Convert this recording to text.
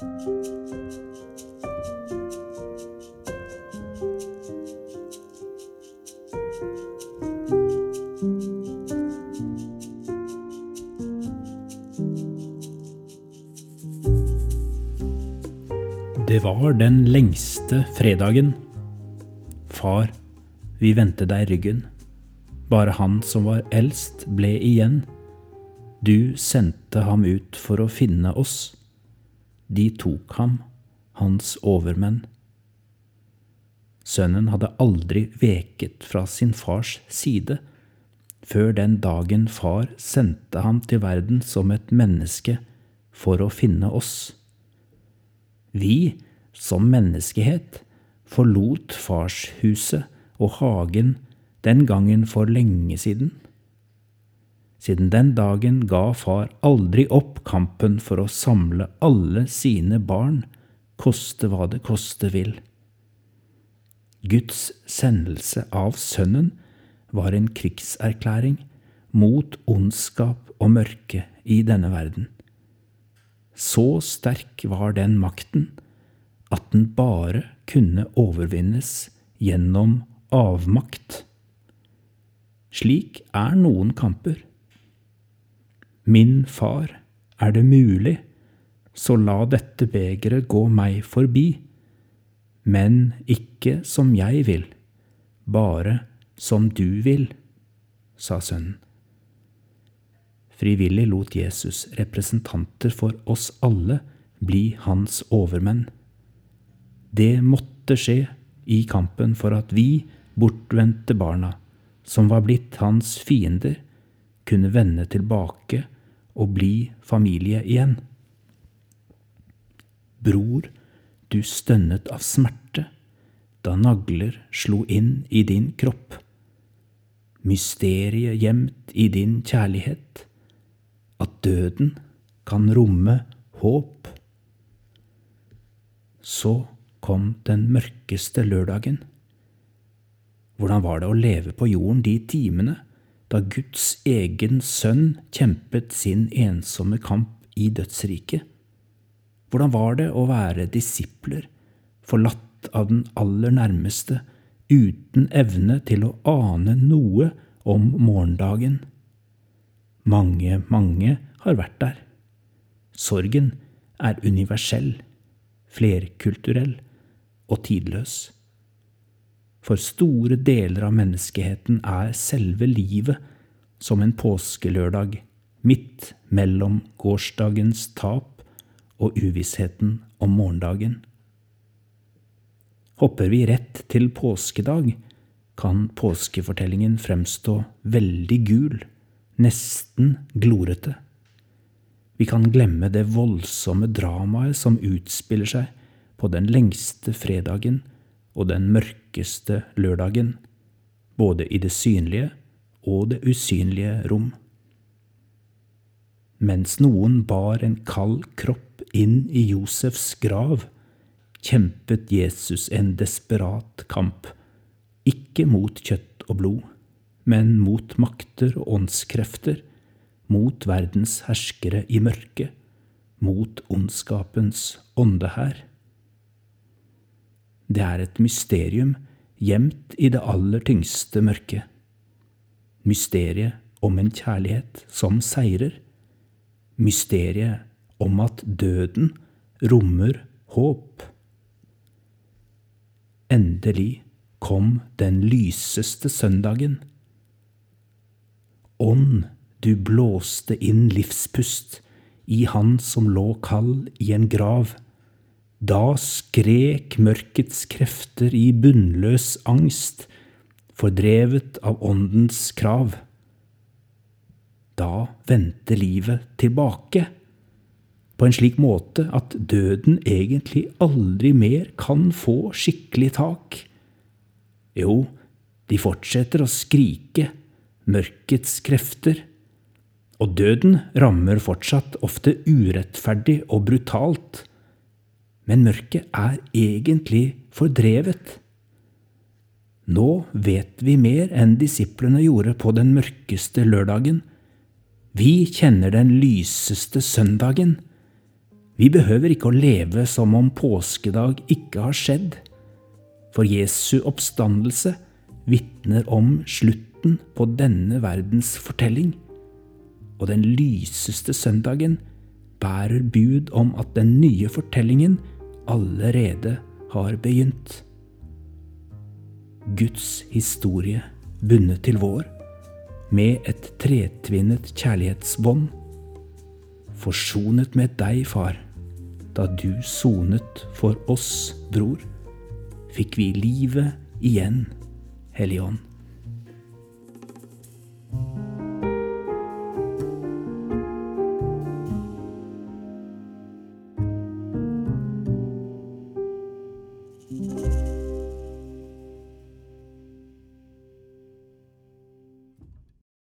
Det var den lengste fredagen. Far, vi vendte deg ryggen. Bare han som var eldst, ble igjen. Du sendte ham ut for å finne oss. De tok ham, hans overmenn. Sønnen hadde aldri veket fra sin fars side, før den dagen far sendte ham til verden som et menneske for å finne oss. Vi, som menneskehet, forlot farshuset og hagen den gangen for lenge siden. Siden den dagen ga far aldri opp kampen for å samle alle sine barn, koste hva det koste vil. Guds sendelse av Sønnen var en krigserklæring mot ondskap og mørke i denne verden. Så sterk var den makten at den bare kunne overvinnes gjennom avmakt. Slik er noen kamper. Min far, er det mulig, så la dette begeret gå meg forbi, men ikke som jeg vil, bare som du vil, sa sønnen. Frivillig lot Jesus representanter for oss alle bli hans overmenn. Det måtte skje i kampen for at vi, bortvendte barna, som var blitt hans fiender, kunne vende tilbake og bli familie igjen. Bror, du stønnet av smerte da nagler slo inn i din kropp. Mysteriet gjemt i din kjærlighet at døden kan romme håp. Så kom den mørkeste lørdagen. Hvordan var det å leve på jorden de timene da Guds egen sønn kjempet sin ensomme kamp i dødsriket? Hvordan var det å være disipler, forlatt av den aller nærmeste, uten evne til å ane noe om morgendagen? Mange, mange har vært der. Sorgen er universell, flerkulturell og tidløs. For store deler av menneskeheten er selve livet som en påskelørdag midt mellom gårsdagens tap og uvissheten om morgendagen. Hopper vi rett til påskedag, kan påskefortellingen fremstå veldig gul nesten glorete. Vi kan glemme det voldsomme dramaet som utspiller seg på den lengste fredagen og den mørkeste lørdagen, både i det synlige og det usynlige rom. Mens noen bar en kald kropp inn i Josefs grav, kjempet Jesus en desperat kamp, ikke mot kjøtt og blod men mot makter og åndskrefter, mot verdens herskere i mørket, mot ondskapens åndehær. Det er et mysterium gjemt i det aller tyngste mørket. Mysteriet om en kjærlighet som seirer. Mysteriet om at døden rommer håp. Endelig kom den lyseste søndagen ånd du blåste inn livspust i han som lå kald i en grav. Da skrek mørkets krefter i bunnløs angst, fordrevet av åndens krav. Da vendte livet tilbake, på en slik måte at døden egentlig aldri mer kan få skikkelig tak. Jo, de fortsetter å skrike mørkets krefter, og døden rammer fortsatt ofte urettferdig og brutalt, men mørket er egentlig fordrevet. Nå vet vi mer enn disiplene gjorde på den mørkeste lørdagen. Vi kjenner den lyseste søndagen. Vi behøver ikke å leve som om påskedag ikke har skjedd, for Jesu oppstandelse vitner om slutten på denne verdens fortelling, og den lyseste søndagen bærer bud om at den nye fortellingen allerede har begynt. Guds historie bundet til vår, med et tretvinnet kjærlighetsbånd. Forsonet med deg, far, da du sonet for oss, bror, fikk vi livet igjen, Hellige Ånd.